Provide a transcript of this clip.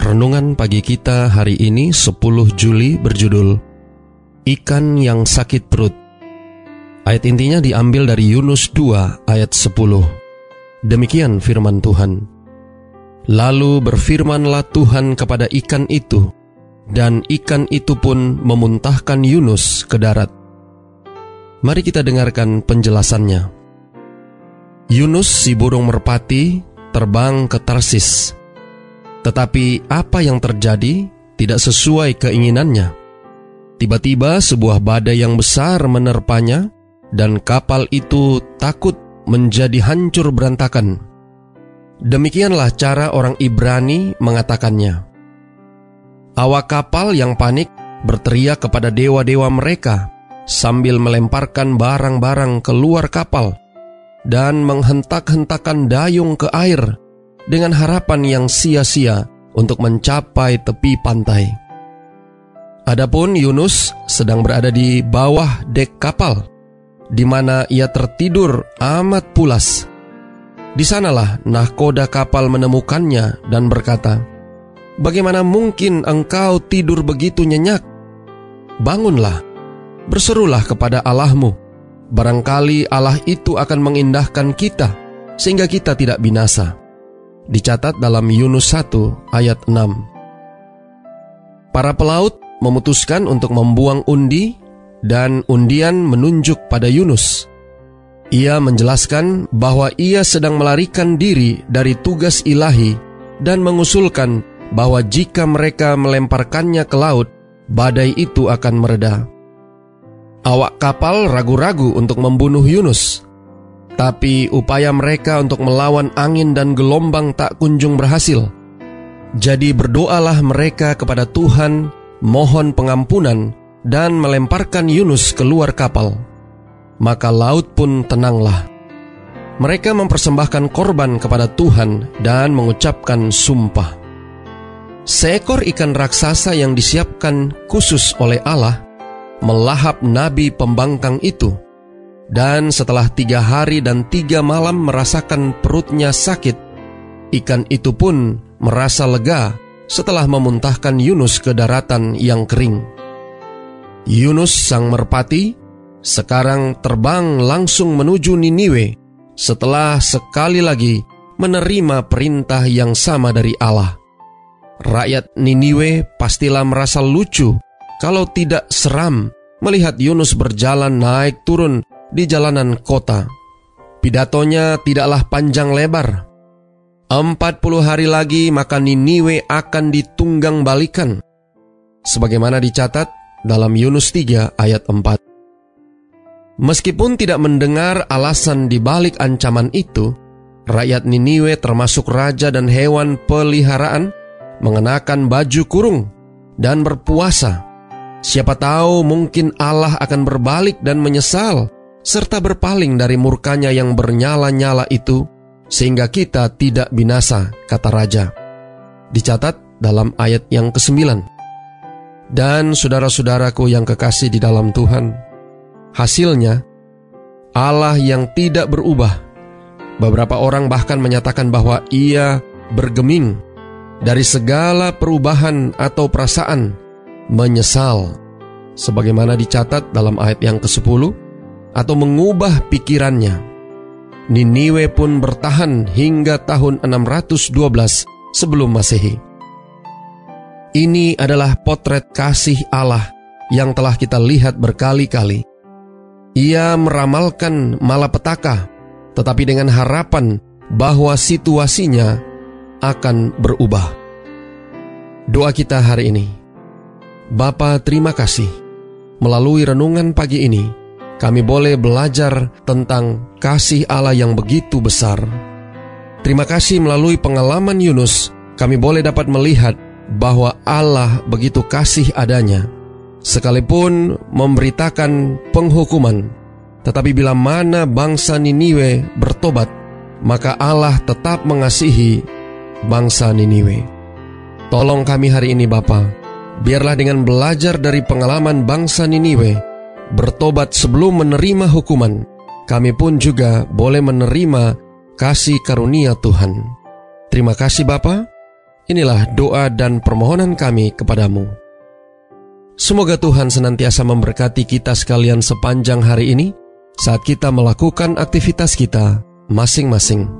Renungan pagi kita hari ini 10 Juli berjudul Ikan yang sakit perut. Ayat intinya diambil dari Yunus 2 ayat 10. Demikian firman Tuhan. Lalu berfirmanlah Tuhan kepada ikan itu, dan ikan itu pun memuntahkan Yunus ke darat. Mari kita dengarkan penjelasannya. Yunus si burung merpati terbang ke Tarsis tetapi apa yang terjadi tidak sesuai keinginannya. Tiba-tiba sebuah badai yang besar menerpanya dan kapal itu takut menjadi hancur berantakan. Demikianlah cara orang Ibrani mengatakannya. Awak kapal yang panik berteriak kepada dewa-dewa mereka sambil melemparkan barang-barang keluar kapal dan menghentak-hentakan dayung ke air dengan harapan yang sia-sia untuk mencapai tepi pantai. Adapun Yunus sedang berada di bawah dek kapal, di mana ia tertidur amat pulas. Di sanalah nahkoda kapal menemukannya dan berkata, Bagaimana mungkin engkau tidur begitu nyenyak? Bangunlah, berserulah kepada Allahmu. Barangkali Allah itu akan mengindahkan kita, sehingga kita tidak binasa dicatat dalam Yunus 1 ayat 6. Para pelaut memutuskan untuk membuang undi dan undian menunjuk pada Yunus. Ia menjelaskan bahwa ia sedang melarikan diri dari tugas ilahi dan mengusulkan bahwa jika mereka melemparkannya ke laut, badai itu akan mereda. Awak kapal ragu-ragu untuk membunuh Yunus tapi upaya mereka untuk melawan angin dan gelombang tak kunjung berhasil. Jadi berdoalah mereka kepada Tuhan, mohon pengampunan, dan melemparkan Yunus keluar kapal. Maka laut pun tenanglah. Mereka mempersembahkan korban kepada Tuhan dan mengucapkan sumpah. Seekor ikan raksasa yang disiapkan khusus oleh Allah melahap nabi pembangkang itu dan setelah tiga hari dan tiga malam merasakan perutnya sakit, ikan itu pun merasa lega setelah memuntahkan Yunus ke daratan yang kering. Yunus sang merpati sekarang terbang langsung menuju Niniwe setelah sekali lagi menerima perintah yang sama dari Allah. Rakyat Niniwe pastilah merasa lucu kalau tidak seram melihat Yunus berjalan naik turun di jalanan kota. Pidatonya tidaklah panjang lebar. Empat puluh hari lagi maka Niniwe akan ditunggang balikan. Sebagaimana dicatat dalam Yunus 3 ayat 4. Meskipun tidak mendengar alasan di balik ancaman itu, rakyat Niniwe termasuk raja dan hewan peliharaan mengenakan baju kurung dan berpuasa. Siapa tahu mungkin Allah akan berbalik dan menyesal serta berpaling dari murkanya yang bernyala-nyala itu, sehingga kita tidak binasa, kata Raja. Dicatat dalam ayat yang ke-9. Dan saudara-saudaraku yang kekasih di dalam Tuhan, hasilnya Allah yang tidak berubah. Beberapa orang bahkan menyatakan bahwa ia bergeming dari segala perubahan atau perasaan, menyesal. Sebagaimana dicatat dalam ayat yang ke-10, atau mengubah pikirannya. Niniwe pun bertahan hingga tahun 612 sebelum Masehi. Ini adalah potret kasih Allah yang telah kita lihat berkali-kali. Ia meramalkan malapetaka, tetapi dengan harapan bahwa situasinya akan berubah. Doa kita hari ini. Bapa terima kasih. Melalui renungan pagi ini, kami boleh belajar tentang kasih Allah yang begitu besar. Terima kasih melalui pengalaman Yunus, kami boleh dapat melihat bahwa Allah begitu kasih adanya sekalipun memberitakan penghukuman. Tetapi bila mana bangsa Niniwe bertobat, maka Allah tetap mengasihi bangsa Niniwe. Tolong kami hari ini Bapa, biarlah dengan belajar dari pengalaman bangsa Niniwe, bertobat sebelum menerima hukuman, kami pun juga boleh menerima kasih karunia Tuhan. Terima kasih Bapa. Inilah doa dan permohonan kami kepadamu. Semoga Tuhan senantiasa memberkati kita sekalian sepanjang hari ini saat kita melakukan aktivitas kita masing-masing.